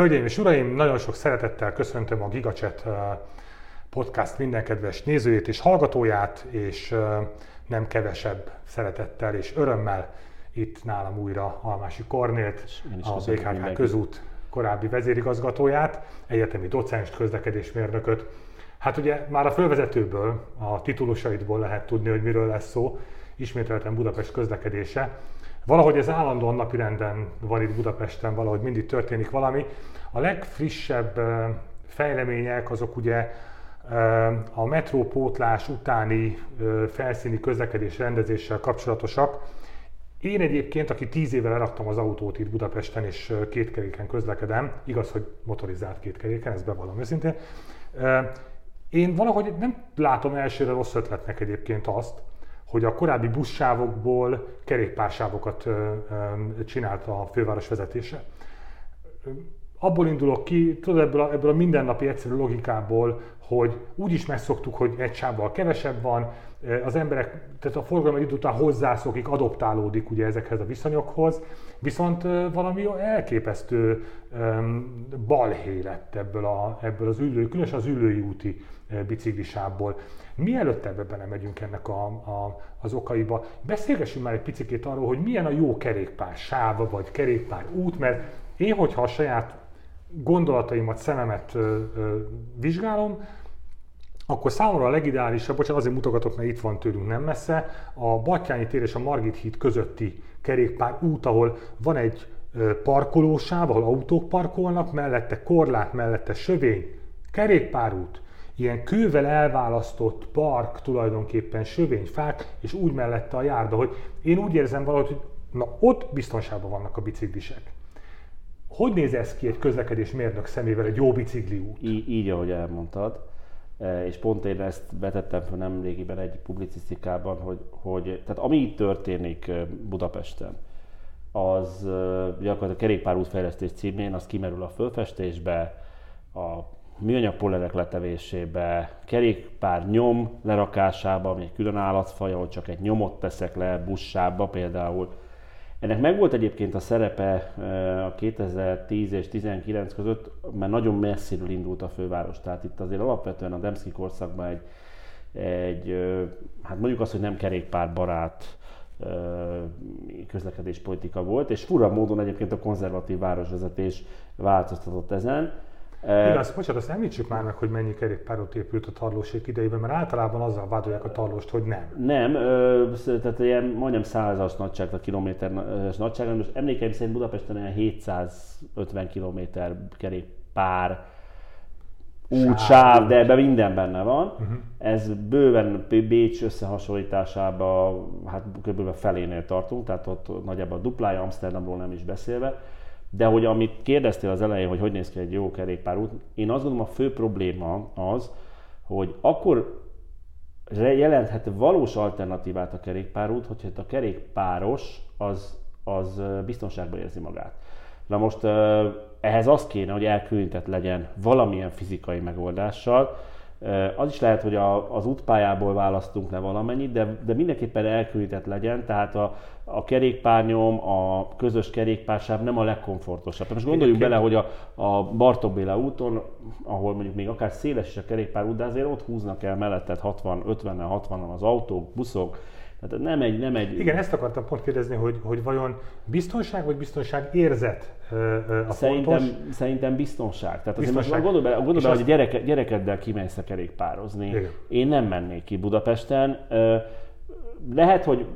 Hölgyeim és uraim, nagyon sok szeretettel köszöntöm a GigaChat podcast minden kedves nézőjét és hallgatóját, és nem kevesebb szeretettel és örömmel itt nálam újra Almási Kornélt, a BKK közút korábbi vezérigazgatóját, egyetemi docenst, közlekedésmérnököt. Hát ugye már a fölvezetőből, a titulusaidból lehet tudni, hogy miről lesz szó, ismételten Budapest közlekedése. Valahogy ez állandóan napirenden van itt Budapesten, valahogy mindig történik valami. A legfrissebb fejlemények azok ugye a metrópótlás utáni felszíni közlekedés rendezéssel kapcsolatosak. Én egyébként, aki tíz éve leraktam az autót itt Budapesten, és két keréken közlekedem, igaz, hogy motorizált két keréken, ezt bevallom őszintén, én valahogy nem látom elsőre rossz ötletnek egyébként azt, hogy a korábbi buszsávokból kerékpársávokat csinálta a főváros vezetése. Abból indulok ki, tudod, ebből a, ebből a mindennapi egyszerű logikából, hogy úgy is megszoktuk, hogy egy sávval kevesebb van, az emberek, tehát a forgalom egy idő után hozzászokik, adoptálódik ugye ezekhez a viszonyokhoz, viszont valami elképesztő balhé lett ebből, a, ebből az ülő, különösen az ülői úti biciklisából. Mielőtt ebbe belemegyünk ennek a, a, az okaiba, beszélgessünk már egy picit arról, hogy milyen a jó kerékpár sáv, vagy kerékpár út, mert én, hogyha a saját gondolataimat, szememet vizsgálom, akkor számomra a legideálisabb, bocsánat, azért mutogatok, mert itt van tőlünk nem messze, a Batyányi tér és a Margit híd közötti kerékpár út, ahol van egy parkolósáv, ahol autók parkolnak, mellette korlát, mellette sövény, kerékpárút, ilyen kővel elválasztott park, tulajdonképpen sövényfák, és úgy mellette a járda, hogy én úgy érzem valahogy, hogy na ott biztonságban vannak a biciklisek. Hogy néz ez ki egy közlekedés mérnök szemével egy jó bicikli út? Í- így, ahogy elmondtad. E, és pont én ezt betettem fel nemrégiben egy publicisztikában, hogy, hogy tehát ami itt történik e, Budapesten, az e, gyakorlatilag a kerékpárút fejlesztés címén, az kimerül a fölfestésbe, a műanyag pollerek letevésébe, kerékpár nyom lerakásába, ami egy külön állatfaj, ahol csak egy nyomot teszek le bussába például, ennek megvolt egyébként a szerepe a 2010 és 2019 között, mert nagyon messziről indult a főváros. Tehát itt azért alapvetően a Demszki korszakban egy, egy hát mondjuk azt, hogy nem kerékpárbarát közlekedéspolitika volt, és fura módon egyébként a konzervatív városvezetés változtatott ezen. Igaz, bocsánat, azt említsük már meg, hogy mennyi kerékpárot épült a tarlósék idejében, mert általában azzal vádolják a tarlóst, hogy nem. Nem, ö, tehát ilyen majdnem százas nagyság, a kilométeres nagyság, most emlékeim szerint Budapesten olyan 750 kilométer kerékpár út, sáv, de ebben minden benne van. Uh-huh. Ez bőven Bécs összehasonlításában hát kb. felénél tartunk, tehát ott nagyjából a duplája, Amsterdamról nem is beszélve. De hogy amit kérdeztél az elején, hogy hogy néz ki egy jó kerékpárút, én azt gondolom a fő probléma az, hogy akkor jelenthet valós alternatívát a kerékpárút, hogyha a kerékpáros az, az biztonságban érzi magát. Na most ehhez az kéne, hogy elkülönített legyen valamilyen fizikai megoldással, az is lehet, hogy a, az útpályából választunk le valamennyit, de, de mindenképpen elkülönített legyen, tehát a, a kerékpárnyom, a közös kerékpársáv nem a legkomfortosabb. Most gondoljuk bele, hogy a, a Bartók Béla úton, ahol mondjuk még akár széles is a kerékpárút, de azért ott húznak el melletted 60, 50 60-an az autók, buszok, tehát nem egy, nem egy... Igen, ezt akartam pont kérdezni, hogy, hogy vajon biztonság vagy biztonság érzet a szerintem, fontos? Szerintem biztonság. Tehát biztonság. azért gondolj bele, gondolj bele hogy gyereke, gyerekeddel kimensz a kerékpározni. Igen. Én nem mennék ki Budapesten. Lehet, hogy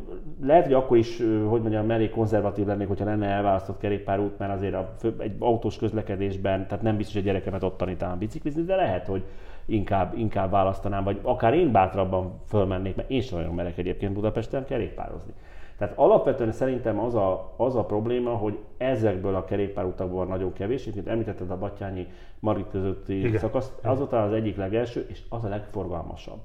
lehet, hogy akkor is, hogy mondjam, elég konzervatív lennék, hogyha lenne elválasztott kerékpárút, mert azért a, egy autós közlekedésben, tehát nem biztos, hogy a gyerekemet ott tanítanám biciklizni, de lehet, hogy inkább, inkább választanám, vagy akár én bátrabban fölmennék, mert én sem nagyon merek egyébként Budapesten kerékpározni. Tehát alapvetően szerintem az a, az a probléma, hogy ezekből a kerékpárutakból nagyon kevés, mint említetted a Batyányi Marit közötti Igen. szakasz, az ott az egyik legelső, és az a legforgalmasabb.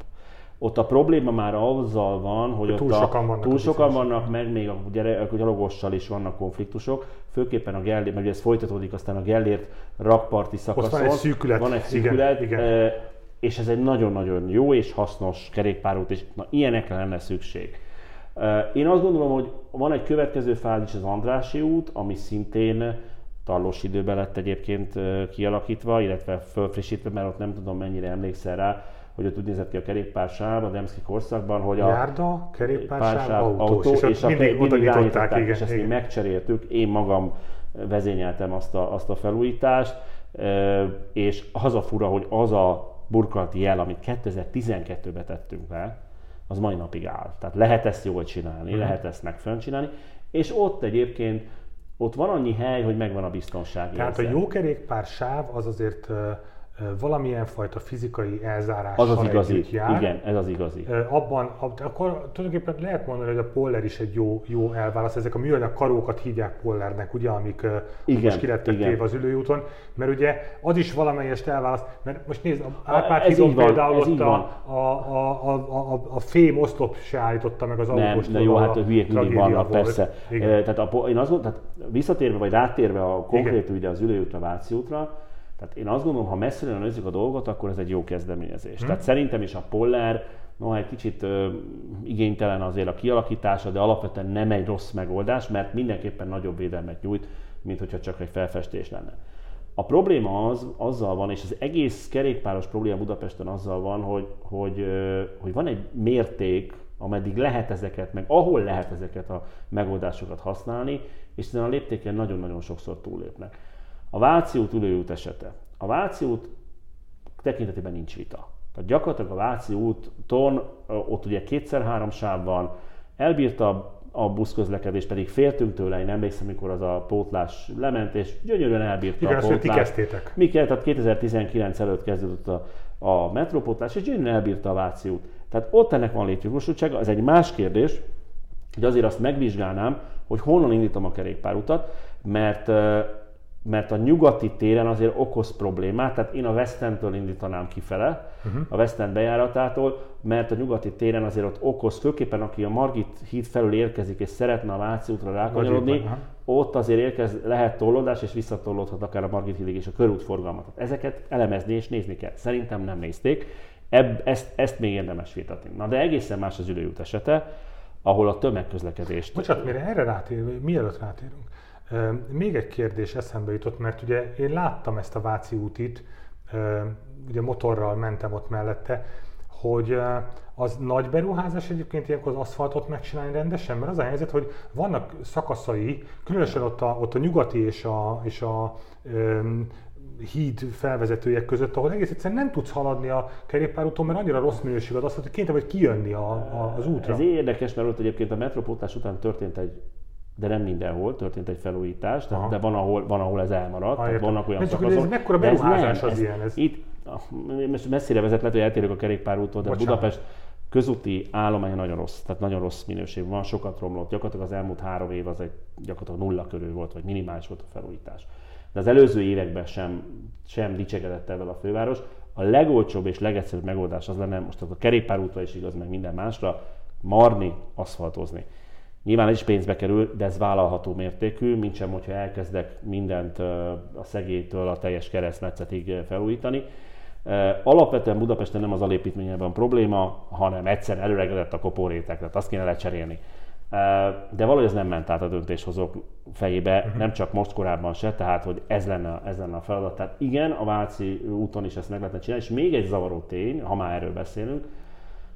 Ott a probléma már azzal van, hogy túl ott sokan vannak, túl sokan vannak meg még a, gyere, a gyalogossal is vannak konfliktusok, főképpen a Gellért, mert ez folytatódik aztán a Gellért rakparti szakaszon. Ott van egy szűkület. Van egy szűkület, igen, igen. és ez egy nagyon-nagyon jó és hasznos kerékpárút, és na, ilyenekre lenne szükség. Én azt gondolom, hogy van egy következő fázis, az Andrási út, ami szintén tarlós időben lett egyébként kialakítva, illetve fölfrissítve, mert ott nem tudom mennyire emlékszel rá, hogy ott úgy nézett ki a kerékpársáv a Demszki korszakban, hogy a Járda, kerékpársáv, autós, autó, és, és mindig, mindig irányították, igen, és ezt igen. mi megcseréltük, én magam vezényeltem azt a, azt a felújítást, és az a fura, hogy az a burkolati jel, amit 2012-ben tettünk le, az mai napig áll. Tehát lehet ezt jól csinálni, uh-huh. lehet ezt megfönn csinálni, és ott egyébként ott van annyi hely, hogy megvan a biztonság. Tehát érzet. a jó kerékpár sáv az azért valamilyen fajta fizikai elzárás az az igazi. jár. Igen, ez az igazi. Abban, ab, akkor tulajdonképpen lehet mondani, hogy a Poller is egy jó, jó elválasz. Ezek a műanyag karókat hívják Pollernek, ugye, amik igen, most kilettek téve az ülőjúton, mert ugye az is valamelyest elválaszt, mert most nézd, Árpád hídon például ott a, a, a, a, a, a fém oszlop se állította meg az autós. Nem, de jó, hát a hülyék mindig vannak, volt. persze. Igen. Tehát a, én azt mondom, tehát visszatérve vagy rátérve a konkrét ugye az ülőútra, Váci útra, tehát én azt gondolom, ha messzire nézzük a dolgot, akkor ez egy jó kezdeményezés. Hmm. Tehát szerintem is a Poller, no, egy kicsit ö, igénytelen azért a kialakítása, de alapvetően nem egy rossz megoldás, mert mindenképpen nagyobb védelmet nyújt, mint hogyha csak egy felfestés lenne. A probléma az, azzal van, és az egész kerékpáros probléma Budapesten azzal van, hogy, hogy, hogy van egy mérték, ameddig lehet ezeket, meg ahol lehet ezeket a megoldásokat használni, és ezen a léptéken nagyon-nagyon sokszor túllépnek. A Váci út ülőút esete. A Váci út tekintetében nincs vita. Tehát gyakorlatilag a Váci úton, ott ugye kétszer-három sáv van, elbírta a buszközlekedés, pedig féltünk tőle, én emlékszem, mikor az a pótlás lement, és gyönyörűen elbírta Igen, a pótlás. Igen, kezdtétek. Mi kell, tehát 2019 előtt kezdődött a, a metrópótlás, és gyönyörűen elbírta a Váci út. Tehát ott ennek van létjogosultsága, ez egy más kérdés, hogy azért azt megvizsgálnám, hogy honnan indítom a kerékpárutat, mert mert a nyugati téren azért okoz problémát, tehát én a West End-től indítanám kifele, uh-huh. a West End bejáratától, mert a nyugati téren azért ott okoz, főképpen aki a Margit híd felül érkezik és szeretne a Váci útra rákanyarodni, ott azért érkez, lehet tollódás, és visszatollódhat akár a Margit hídig és a körútforgalmat. Ezeket elemezni és nézni kell. Szerintem nem nézték. Ebb, ezt, ezt még érdemes vitatni. Na de egészen más az ülőjút esete, ahol a tömegközlekedést... Bocsánat, mire erre rátérünk, mielőtt rátérünk, még egy kérdés eszembe jutott, mert ugye én láttam ezt a Váci útit, ugye motorral mentem ott mellette, hogy az nagy beruházás egyébként ilyenkor az aszfaltot megcsinálni rendesen, mert az a helyzet, hogy vannak szakaszai, különösen ott a, ott a nyugati és a, és a um, híd felvezetőjek között, ahol egész egyszerűen nem tudsz haladni a kerékpárúton, mert annyira rossz minőség az aszfalt, hogy kénytelen vagy kijönni a, a, az útra. Ez érdekes, mert ott egyébként a metrópótlás után történt egy de nem mindenhol történt egy felújítás, tehát, de van ahol, van, ahol ez elmaradt. Ha, tehát vannak olyan szakaszok. Ez mekkora beruházás ez nem, az ilyen? Ez... Itt, most messzire vezet, lehet, hogy eltérünk a kerékpárútól, de Bocsánat. Budapest közúti állománya nagyon rossz, tehát nagyon rossz minőség van, sokat romlott. Gyakorlatilag az elmúlt három év az egy gyakorlatilag nulla körül volt, vagy minimális volt a felújítás. De az előző években sem, sem dicsegedett ebben a főváros. A legolcsóbb és legegyszerűbb megoldás az lenne, most a kerékpárútra is igaz, meg minden másra, marni, aszfaltozni. Nyilván ez is pénzbe kerül, de ez vállalható mértékű, mint sem, hogyha elkezdek mindent a szegélytől a teljes keresztmetszetig felújítani. Alapvetően Budapesten nem az alépítményben probléma, hanem egyszer előregedett a kopórétek, tehát azt kéne lecserélni. De valahogy ez nem ment át a döntéshozók fejébe, uh-huh. nem csak most korábban se, tehát hogy ez lenne, ez lenne a feladat. Tehát igen, a Váci úton is ezt meg lehetne csinálni, és még egy zavaró tény, ha már erről beszélünk,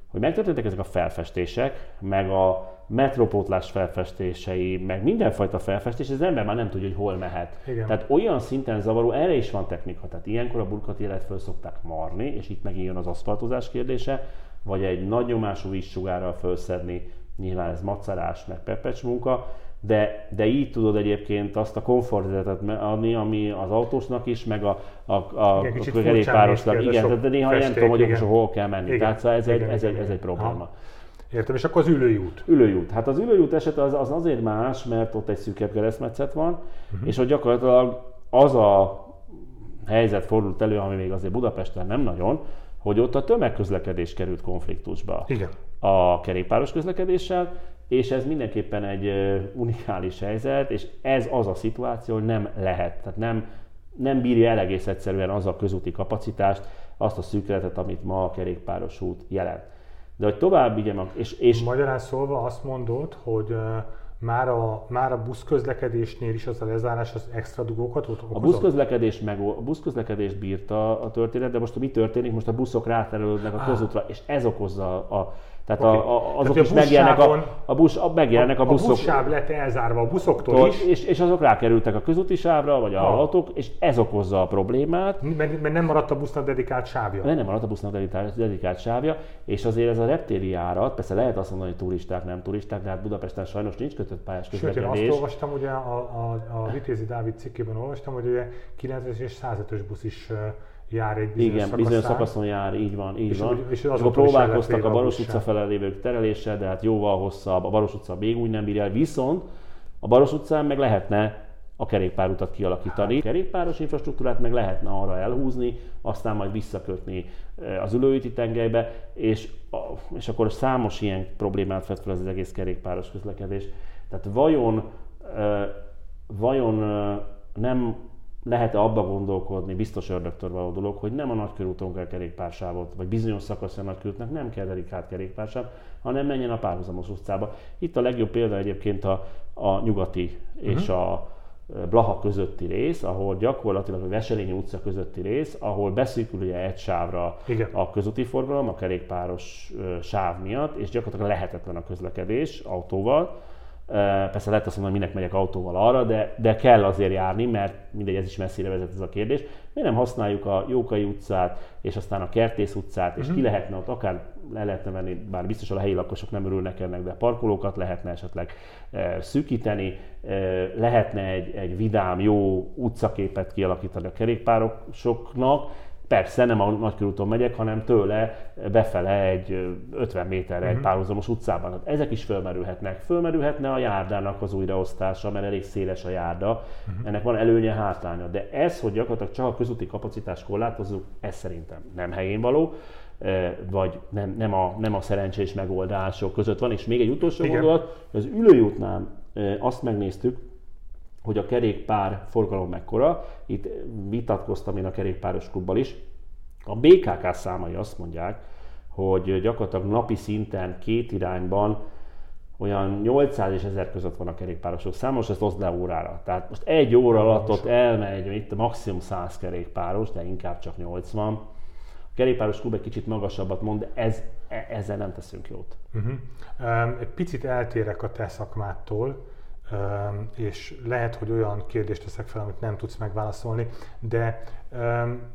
hogy megtörténtek ezek a felfestések, meg a metropótlás felfestései, meg mindenfajta felfestés, az ember már nem tudja, hogy hol mehet. Igen. Tehát olyan szinten zavaró, erre is van technika. Tehát ilyenkor a burkati élet föl szokták marni, és itt megint jön az aszfaltozás kérdése, vagy egy nagy nyomású vízsugárral felszedni, nyilván ez macerás, meg pepecs munka, de, de így tudod egyébként azt a komfortzetet adni, ami az autósnak is, meg a, a, a, igen, a kerékpárosnak. Igen, de néha festék, nem tudom, hogy igen. hol kell menni. Igen, Tehát szóval ez, igen, egy, ez, egy, ez egy probléma. Ha. Értem, és akkor az ülőjút. Ülőjút. Hát az ülőjút eset az, az azért más, mert ott egy szűkebb keresztmetszet van, uh-huh. és hogy gyakorlatilag az a helyzet fordult elő, ami még azért Budapesten nem nagyon, hogy ott a tömegközlekedés került konfliktusba Igen. a kerékpáros közlekedéssel, és ez mindenképpen egy unikális helyzet, és ez az a szituáció, hogy nem lehet, tehát nem, nem bírja el egész egyszerűen az a közúti kapacitást, azt a szűkületet, amit ma a kerékpáros út jelent. De hogy tovább vigyem, és, és... Magyarán szólva azt mondod, hogy már a, már a buszközlekedésnél is az a lezárás az extra dugókat okozott? A buszközlekedés, meg, a buszközlekedést bírta a történet, de most mi történik? Most a buszok ráterülődnek a közútra, és ez okozza a, tehát okay. a, a, azok Tehát, is megjelennek a, a, busz, a, megjelennek a, a buszok. A buszsáv lett elzárva a buszoktól is. És, és azok rákerültek a közúti sávra, vagy a ha. autók, és ez okozza a problémát. Mert, mert nem maradt a busznak dedikált sávja. Mert nem maradt a busznak dedikált, dedikált sávja, és azért ez a reptéri járat, persze lehet azt mondani, hogy turisták, nem turisták, de hát Budapesten sajnos nincs kötött pályás közlekedés. Sőt, én azt olvastam, ugye a, a, a Vitézi Dávid cikkében olvastam, hogy ugye 9 és 105-ös busz is jár egy bizonyos Igen, szakaszán. bizonyos szakaszon jár, így van, így és van. És, és akkor próbálkoztak a Baros utca felé lévők tereléssel, de hát jóval hosszabb, a Baros utca még úgy nem bírja el, viszont a Baros utcán meg lehetne a kerékpárutat kialakítani. A kerékpáros infrastruktúrát meg lehetne arra elhúzni, aztán majd visszakötni eh, az ülőüti tengelybe, és, és akkor számos ilyen problémát fed fel az egész kerékpáros közlekedés. Tehát vajon, eh, vajon eh, nem lehet-e abba gondolkodni, biztos ördögtől való dolog, hogy nem a nagykörúton kell kerékpársávot, vagy bizonyos szakasz a nagykörútnek nem kell dedikált kerékpársáv, hanem menjen a párhuzamos utcába. Itt a legjobb példa egyébként a, a nyugati uh-huh. és a Blaha közötti rész, ahol gyakorlatilag a Veselényi utca közötti rész, ahol beszűkül ugye egy sávra Igen. a közúti forgalom, a kerékpáros sáv miatt, és gyakorlatilag lehetetlen a közlekedés autóval Persze lehet azt mondani, hogy minek megyek autóval arra, de, de kell azért járni, mert mindegy, ez is messzire vezet ez a kérdés. Mi nem használjuk a Jókai utcát, és aztán a Kertész utcát, és uh-huh. ki lehetne ott akár le lehetne venni, bár biztos a helyi lakosok nem örülnek ennek, de parkolókat lehetne esetleg e, szűkíteni, e, lehetne egy, egy vidám, jó utcaképet kialakítani a kerékpárosoknak, Persze nem a nagykörúton megyek, hanem tőle befele egy 50 méterre egy mhm. párhuzamos utcában. Hát ezek is fölmerülhetnek. Fölmerülhetne a járdának az újraosztása, mert elég széles a járda. Uh-huh. Ennek van előnye, hátránya. De ez, hogy gyakorlatilag csak a közúti kapacitást korlátozzuk, ez szerintem nem helyén való vagy nem, nem, a, nem a szerencsés megoldások között van. És még egy utolsó Igen. gondolat, az ülőjútnál azt megnéztük, hogy a kerékpár forgalom mekkora. Itt vitatkoztam én a kerékpáros klubbal is. A BKK számai azt mondják, hogy gyakorlatilag napi szinten két irányban olyan 800 és 1000 között van a kerékpárosok száma, most ezt oszd le órára. Tehát most egy óra alatt ott elmegy, itt maximum 100 kerékpáros, de inkább csak 80. A kerékpáros klub egy kicsit magasabbat mond, de ez, e, ezzel nem teszünk jót. Uh-huh. Egy picit eltérek a te szakmától és lehet, hogy olyan kérdést teszek fel, amit nem tudsz megválaszolni, de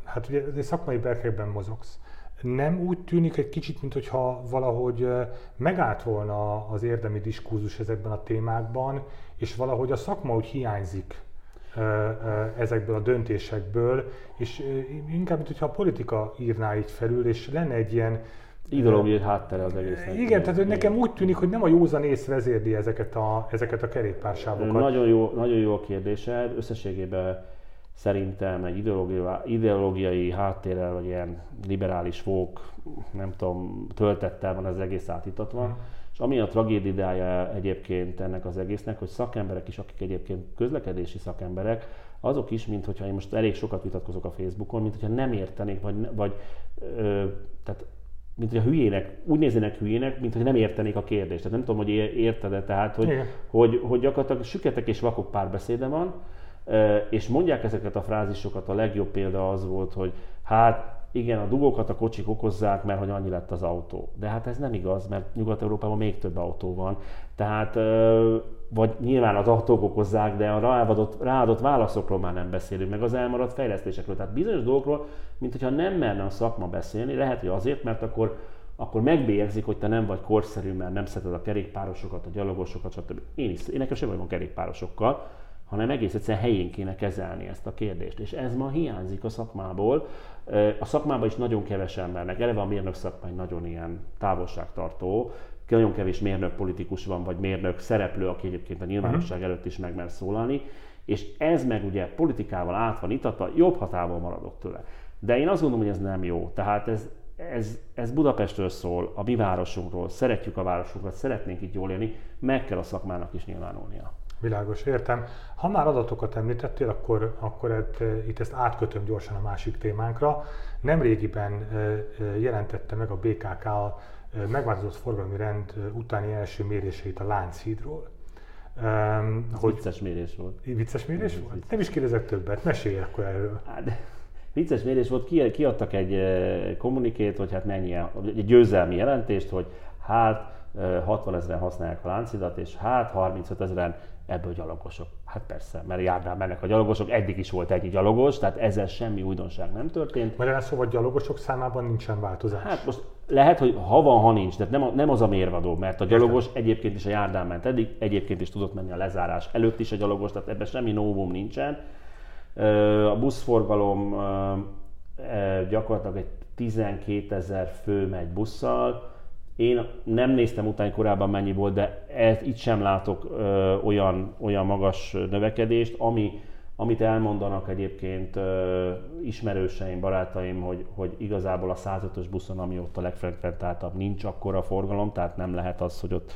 hát ugye egy szakmai berkekben mozogsz. Nem úgy tűnik egy kicsit, mintha valahogy megállt volna az érdemi diskurzus ezekben a témákban, és valahogy a szakma úgy hiányzik ezekből a döntésekből, és inkább, mintha a politika írná így felül, és lenne egy ilyen ideológiai háttere az egésznek. Igen, tehát hogy nekem úgy tűnik, hogy nem a józan ész vezérli ezeket a, ezeket a kerékpársávokat. Nagyon jó, nagyon jó a kérdésed. Összességében szerintem egy ideológiai, ideológiai háttérrel, vagy ilyen liberális fók, nem tudom, töltettel van az egész átítatva. Hmm. És ami a tragédiája egyébként ennek az egésznek, hogy szakemberek is, akik egyébként közlekedési szakemberek, azok is, mint hogyha én most elég sokat vitatkozok a Facebookon, mint hogyha nem értenék, vagy, vagy ö, tehát mint hogy a hülyének, úgy néznének hülyének, mint hogy nem értenék a kérdést. Tehát nem tudom, hogy érted-e, tehát, hogy, hogy, hogy gyakorlatilag süketek és vakok párbeszéde van, és mondják ezeket a frázisokat, a legjobb példa az volt, hogy hát igen, a dugókat a kocsik okozzák, mert hogy annyi lett az autó. De hát ez nem igaz, mert Nyugat-Európában még több autó van. Tehát, vagy nyilván az autók okozzák, de a ráadott, ráadott válaszokról már nem beszélünk, meg az elmaradt fejlesztésekről. Tehát bizonyos dolgokról, mint hogyha nem merne a szakma beszélni, lehet, hogy azért, mert akkor akkor megbélyegzik, hogy te nem vagy korszerű, mert nem szereted a kerékpárosokat, a gyalogosokat, stb. Én is, én nekem sem vagyok kerékpárosokkal, hanem egész egyszerűen helyén kéne kezelni ezt a kérdést. És ez ma hiányzik a szakmából. A szakmában is nagyon keves embernek, eleve a mérnök szakmány nagyon ilyen távolságtartó, nagyon kevés mérnök politikus van, vagy mérnök szereplő, aki egyébként a nyilvánosság előtt is meg mer szólalni, és ez meg ugye politikával át van itatva, jobb hatával maradok tőle. De én azt gondolom, hogy ez nem jó. Tehát ez, ez, ez Budapestről szól, a mi városunkról, szeretjük a városunkat, szeretnénk itt jól élni, meg kell a szakmának is nyilvánulnia. Világos, értem. Ha már adatokat említettél, akkor, akkor et, itt ezt átkötöm gyorsan a másik témánkra. Nemrégiben jelentette meg a BKK a megváltozott forgalmi rend utáni első méréseit a Lánchídról. Um, hogy vicces mérés volt. Vicces mérés Ez volt? vicces. Nem is kérdezek többet, mesélj akkor erről. Hát, vicces mérés volt, ki, kiadtak egy kommunikét, hogy hát mennyi, egy győzelmi jelentést, hogy hát eh, 60 ezeren használják a láncidat, és hát 35 ezeren ebből gyalogosok. Hát persze, mert járdán mennek a gyalogosok, eddig is volt egy gyalogos, tehát ezzel semmi újdonság nem történt. Magyarán szóval gyalogosok számában nincsen változás. Hát most lehet, hogy ha van, ha nincs, de nem, nem az a mérvadó, mert a gyalogos Értem. egyébként is a járdán ment eddig, egyébként is tudott menni a lezárás előtt is a gyalogos, tehát ebben semmi novum nincsen. A buszforgalom gyakorlatilag egy 12 ezer fő megy busszal, én nem néztem utána korábban mennyi volt, de ez, itt sem látok ö, olyan, olyan magas növekedést, ami, amit elmondanak egyébként ö, ismerőseim, barátaim, hogy, hogy igazából a 105-ös buszon, ami ott a legfrekventáltabb, nincs akkora forgalom, tehát nem lehet az, hogy ott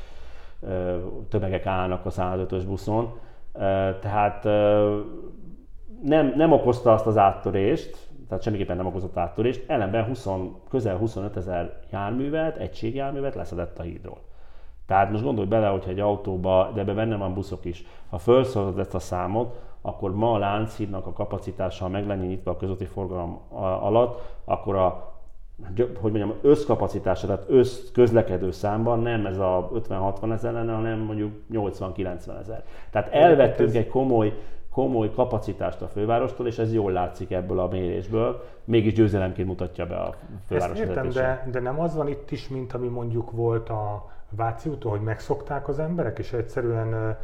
ö, tömegek állnak a 105-ös buszon. Ö, tehát ö, nem, nem okozta azt az áttörést, tehát semmiképpen nem okozott áttörést, ellenben 20, közel 25 ezer járművet, egységjárművet leszedett a hídról. Tehát most gondolj bele, hogyha egy autóba, de ebben benne van buszok is, ha felszorozod ezt a számot, akkor ma a Lánchídnak a kapacitással meg lenni nyitva a közúti forgalom alatt, akkor a hogy mondjam, összkapacitása, tehát össz közlekedő számban nem ez a 50-60 ezer lenne, hanem mondjuk 80-90 ezer. Tehát elvettünk egy komoly komoly kapacitást a fővárostól, és ez jól látszik ebből a mérésből, mégis győzelemként mutatja be a főváros Ezt értem, de, de nem az van itt is, mint ami mondjuk volt a Váci úton, hogy megszokták az emberek, és egyszerűen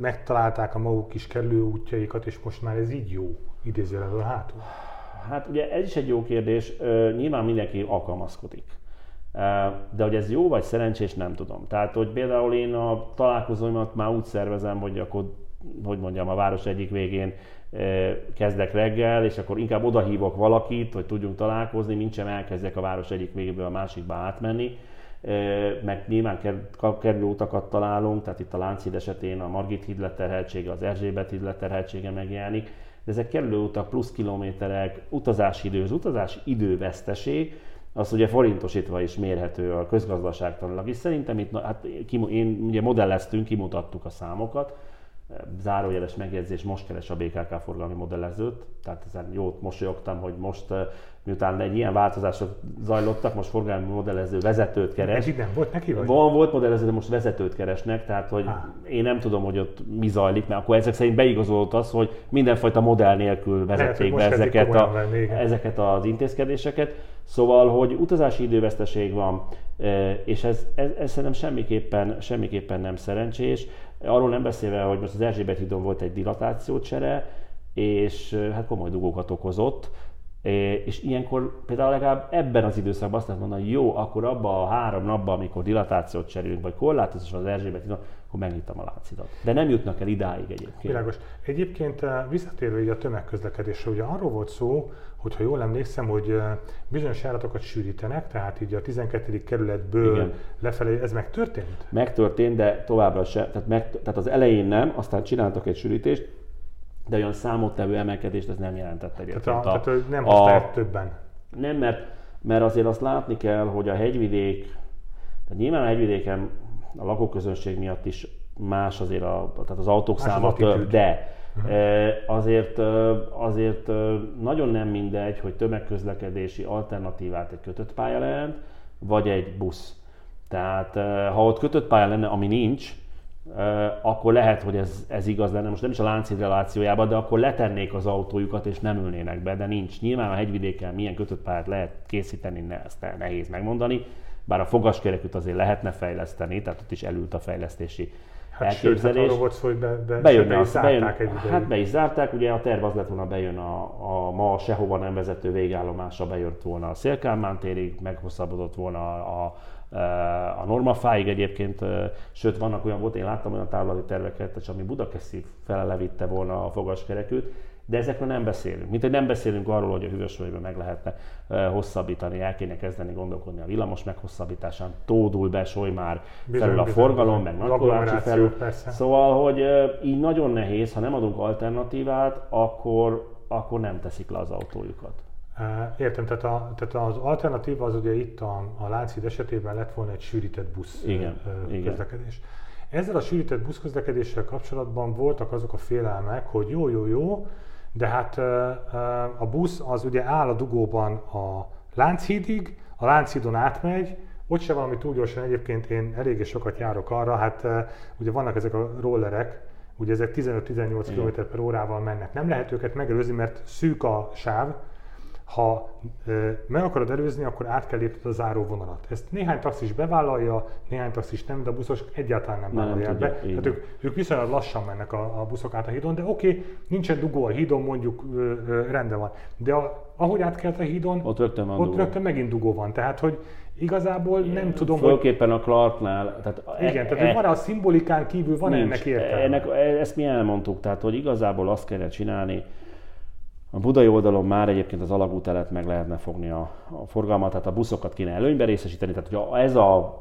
megtalálták a maguk kis kerülő útjaikat, és most már ez így jó, idézőjelező hátul. Hát ugye ez is egy jó kérdés, nyilván mindenki alkalmazkodik. De hogy ez jó vagy szerencsés, nem tudom. Tehát, hogy például én a találkozóimat már úgy szervezem, hogy akkor hogy mondjam, a város egyik végén kezdek reggel, és akkor inkább odahívok valakit, hogy tudjunk találkozni, mint sem elkezdek a város egyik végéből a másikba átmenni. Meg nyilván kerülő utakat találunk, tehát itt a Lánchíd esetén a Margit híd leterheltsége, az Erzsébet híd leterheltsége megjelenik, de ezek kerülő utak, plusz kilométerek, utazási idő, az utazási időveszteség, az ugye forintosítva is mérhető a közgazdaságtanilag is. Szerintem itt, hát én ugye modelleztünk, kimutattuk a számokat, zárójeles megjegyzés, most keres a BKK forgalmi modellezőt, tehát ezen jót mosolyogtam, hogy most miután egy ilyen változások zajlottak, most forgalmi modellező vezetőt keres. Ez nem volt neki vagy? Van, volt modellező, de most vezetőt keresnek, tehát hogy ah. én nem tudom, hogy ott mi zajlik, mert akkor ezek szerint beigazolódott az, hogy mindenfajta modell nélkül vezették be ezeket, a, venni, ezeket az intézkedéseket. Szóval, hogy utazási időveszteség van, és ez, ez, ez szerintem semmiképpen, semmiképpen nem szerencsés. Arról nem beszélve, hogy most az Erzsébet hídon volt egy dilatációcsere, és hát komoly dugókat okozott, és ilyenkor például legalább ebben az időszakban azt lehet mondani, jó, akkor abban a három napban, amikor dilatációt cserélünk, vagy korlátozás az Erzsébet akkor megnyitom a láncidat. De nem jutnak el idáig egyébként. Világos. Egyébként visszatérve a tömegközlekedésre, ugye arról volt szó, hogyha jól emlékszem, hogy bizonyos járatokat sűrítenek, tehát így a 12. kerületből Igen. lefelé, ez megtörtént? Megtörtént, de továbbra se. Tehát, meg, tehát az elején nem, aztán csináltak egy sűrítést, de olyan számottevő emelkedést ez nem jelentett egyébként. Tehát, a, a, tehát nem használják többen? Nem, mert, mert azért azt látni kell, hogy a hegyvidék, tehát nyilván a hegyvidéken a lakóközönség miatt is más azért a, tehát az autók száma több, de Uh-huh. Azért, azért nagyon nem mindegy, hogy tömegközlekedési alternatívát egy kötött pálya lehet, vagy egy busz. Tehát ha ott kötött pálya lenne, ami nincs, akkor lehet, hogy ez, ez igaz lenne, most nem is a Lánchíd relációjában, de akkor letennék az autójukat és nem ülnének be, de nincs. Nyilván a hegyvidéken milyen kötött pályát lehet készíteni, ne, ezt nehéz megmondani, bár a fogaskerekűt azért lehetne fejleszteni, tehát ott is elült a fejlesztési hát elképzelés. Sőt, hát volt szó, hogy be, be, bejön, be is zárták bejön, egy ideig. Hát be is zárták, ugye a terv az lett volna, bejön a, a ma sehova nem vezető végállomása, bejött volna a Szélkálmán térig, meghosszabbodott volna a, a a normafáig egyébként, sőt vannak olyan, volt, én láttam olyan távlati terveket, és ami Budakeszi fele levitte volna a fogaskerekűt, de ezekről nem beszélünk. Mint hogy nem beszélünk arról, hogy a hűvösvölgyben meg lehetne hosszabbítani, el kéne kezdeni gondolkodni a villamos meghosszabbításán, tódul be, soly már bizony, felül a bizony, forgalom, meg Nagykovácsi felül. Persze. Szóval, hogy így nagyon nehéz, ha nem adunk alternatívát, akkor, akkor nem teszik le az autójukat. Értem, tehát, a, tehát az alternatíva az ugye itt a, a Lánchíd esetében lett volna egy sűrített busz igen, közlekedés. Igen. ezzel a sűrített buszközlekedéssel kapcsolatban voltak azok a félelmek, hogy jó, jó, jó, de hát a busz az ugye áll a dugóban a Lánchídig, a Lánchídon átmegy, ott se valami túl gyorsan, egyébként én eléggé sokat járok arra, hát ugye vannak ezek a rollerek, ugye ezek 15-18 km per órával mennek. Nem lehet őket megelőzni, mert szűk a sáv, ha meg akarod előzni, akkor át kell lépned a záróvonalat. Ezt néhány taxis bevállalja, néhány taxis nem, de a buszos egyáltalán nem vállalják be. Tehát ők, ők viszonylag lassan mennek a, a buszok át a hídon, de oké, okay, nincsen dugó a hídon, mondjuk ö, ö, rendben van. De a, ahogy átkelt a hídon, ott rögtön, van ott dugó. rögtön megint dugó van. Tehát, hogy igazából nem tudom, Fölképpen hogy... a Clarknál. Tehát igen, e, tehát e, van a szimbolikán kívül van nincs, ennek értelme. Ennek, ezt mi elmondtuk, tehát hogy igazából azt kellene csinálni, a budai oldalon már egyébként az alagút előtt meg lehetne fogni a, a forgalmat, tehát a buszokat kéne előnybe részesíteni, tehát hogyha ez a,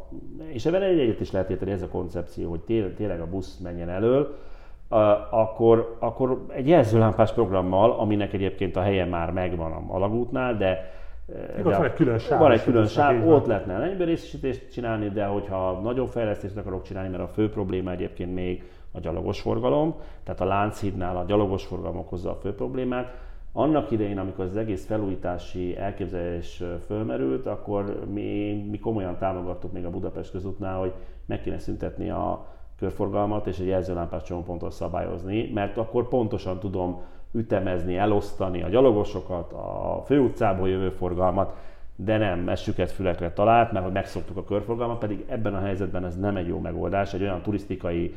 és ebben egy egyet is lehet érteni ez a koncepció, hogy tényleg a busz menjen elől, akkor, akkor egy jelzőlámpás programmal, aminek egyébként a helye már megvan a alagútnál, de de van egy külön sáv. Van egy külön sáv, ott lehetne előnybe részesítést csinálni, de hogyha nagyobb fejlesztést akarok csinálni, mert a fő probléma egyébként még a gyalogos forgalom, tehát a Lánchídnál a gyalogos forgalom okozza a fő problémát, annak idején, amikor az egész felújítási elképzelés fölmerült, akkor mi, mi komolyan támogattuk még a Budapest közútnál, hogy meg kéne szüntetni a körforgalmat és egy jelzőlámpás csomópontot szabályozni, mert akkor pontosan tudom ütemezni, elosztani a gyalogosokat, a főutcából jövő forgalmat, de nem, ez süket fülekre talált, mert hogy megszoktuk a körforgalmat, pedig ebben a helyzetben ez nem egy jó megoldás, egy olyan turisztikai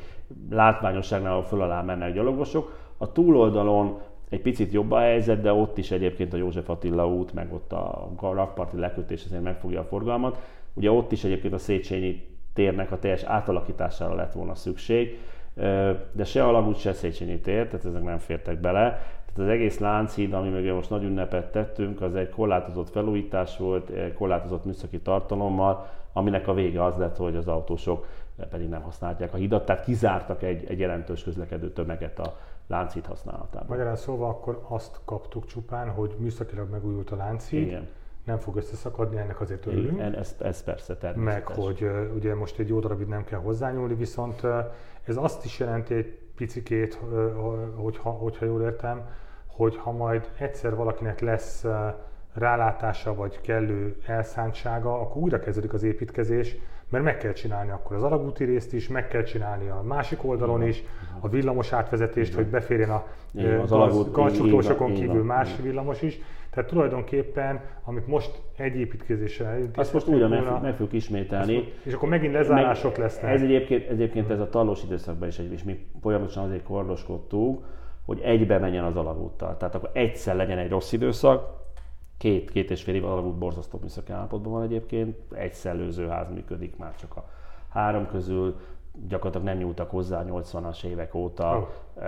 látványosságnál, ahol föl alá mennek gyalogosok. A túloldalon egy picit jobb a helyzet, de ott is egyébként a József Attila út, meg ott a rakparti lekötés azért megfogja a forgalmat. Ugye ott is egyébként a Széchenyi térnek a teljes átalakítására lett volna szükség, de se Alagút, se Széchenyi tér, tehát ezek nem fértek bele. Tehát az egész Lánchíd, ami mögé most nagy ünnepet tettünk, az egy korlátozott felújítás volt, korlátozott műszaki tartalommal, aminek a vége az lett, hogy az autósok pedig nem használják a hidat, tehát kizártak egy, egy jelentős közlekedő tömeget a Lánchíd használatában. Magyarán szóval akkor azt kaptuk csupán, hogy műszakilag megújult a Lánchíd, Igen. nem fog összeszakadni, ennek azért örülünk. Igen, ez, ez persze természetes. Meg, hogy ugye most egy jó darabig nem kell hozzányúlni, viszont ez azt is jelenti egy picikét, hogyha, hogyha jól értem, hogy ha majd egyszer valakinek lesz rálátása vagy kellő elszántsága, akkor újra kezdődik az építkezés, mert meg kell csinálni akkor az alagúti részt is, meg kell csinálni a másik oldalon is, a villamos átvezetést, Igen. hogy beférjen a garcsuklósokon kívül más Igen. villamos is. Tehát tulajdonképpen, amit most egy építkezéssel Azt most újra meg, meg fogjuk ismételni. Azt, és akkor megint lezárások meg, lesznek. Ez egyébként, egyébként ez a talós időszakban is, egy, és mi folyamatosan azért kordoskodtunk, hogy egybe menjen az alagúttal. Tehát akkor egyszer legyen egy rossz időszak, Két, két és fél év alagút borzasztó műszaki állapotban van egyébként, egy szellőzőház működik már csak a három közül, gyakorlatilag nem nyúltak hozzá 80-as évek óta. Oh.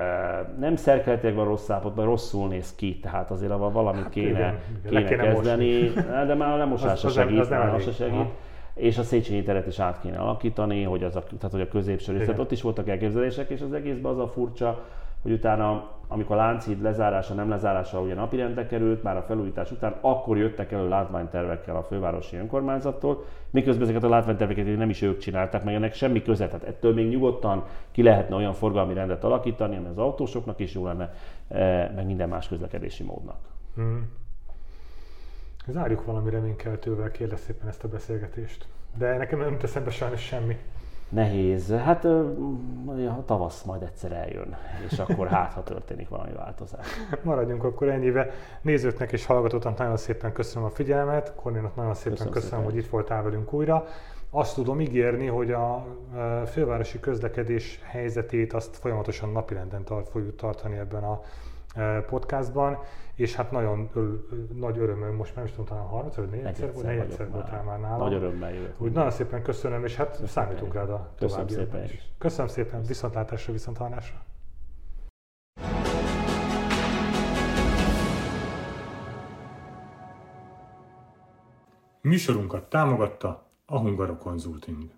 Nem szerkeletileg van rossz állapotban, rosszul néz ki, tehát azért avval valamit hát kéne, igen, kéne, kéne kezdeni, mosni. de már a lemosás se segít, az nem, az nem segít. Ha. És a Széchenyi teret is át kéne alakítani, hogy, az a, tehát, hogy a középső rész, ott is voltak elképzelések, és az egészben az a furcsa, hogy utána, amikor a Lánchíd lezárása, nem lezárása ugye napirendre került, már a felújítás után, akkor jöttek elő látványtervekkel a fővárosi önkormányzattól, miközben ezeket a látványterveket nem is ők csinálták, meg ennek semmi köze. Tehát ettől még nyugodtan ki lehetne olyan forgalmi rendet alakítani, ami az autósoknak is jó lenne, eh, meg minden más közlekedési módnak. Hmm. Zárjuk valami reménykeltővel, kérlek szépen ezt a beszélgetést. De nekem nem teszem be sajnos semmi nehéz. Hát a tavasz majd egyszer eljön, és akkor hát, ha történik valami változás. Maradjunk akkor ennyibe. Nézőknek és hallgatóknak nagyon szépen köszönöm a figyelmet, Kornénak nagyon szépen köszönöm, köszönöm szépen. hogy itt voltál velünk újra. Azt tudom ígérni, hogy a fővárosi közlekedés helyzetét azt folyamatosan napirenden tart, fogjuk tartani ebben a podcastban, és hát nagyon ör, nagy örömöm, most már is tudom, talán 30 vagy 4 egyszer, volt, egyszer voltál már nálam. Nagy örömmel jövök. Úgy nagyon szépen köszönöm, és hát köszönöm számítunk rád a további szépen is. Köszönöm szépen, viszontlátásra, viszonthallásra. Műsorunkat támogatta a Hungaro Consulting.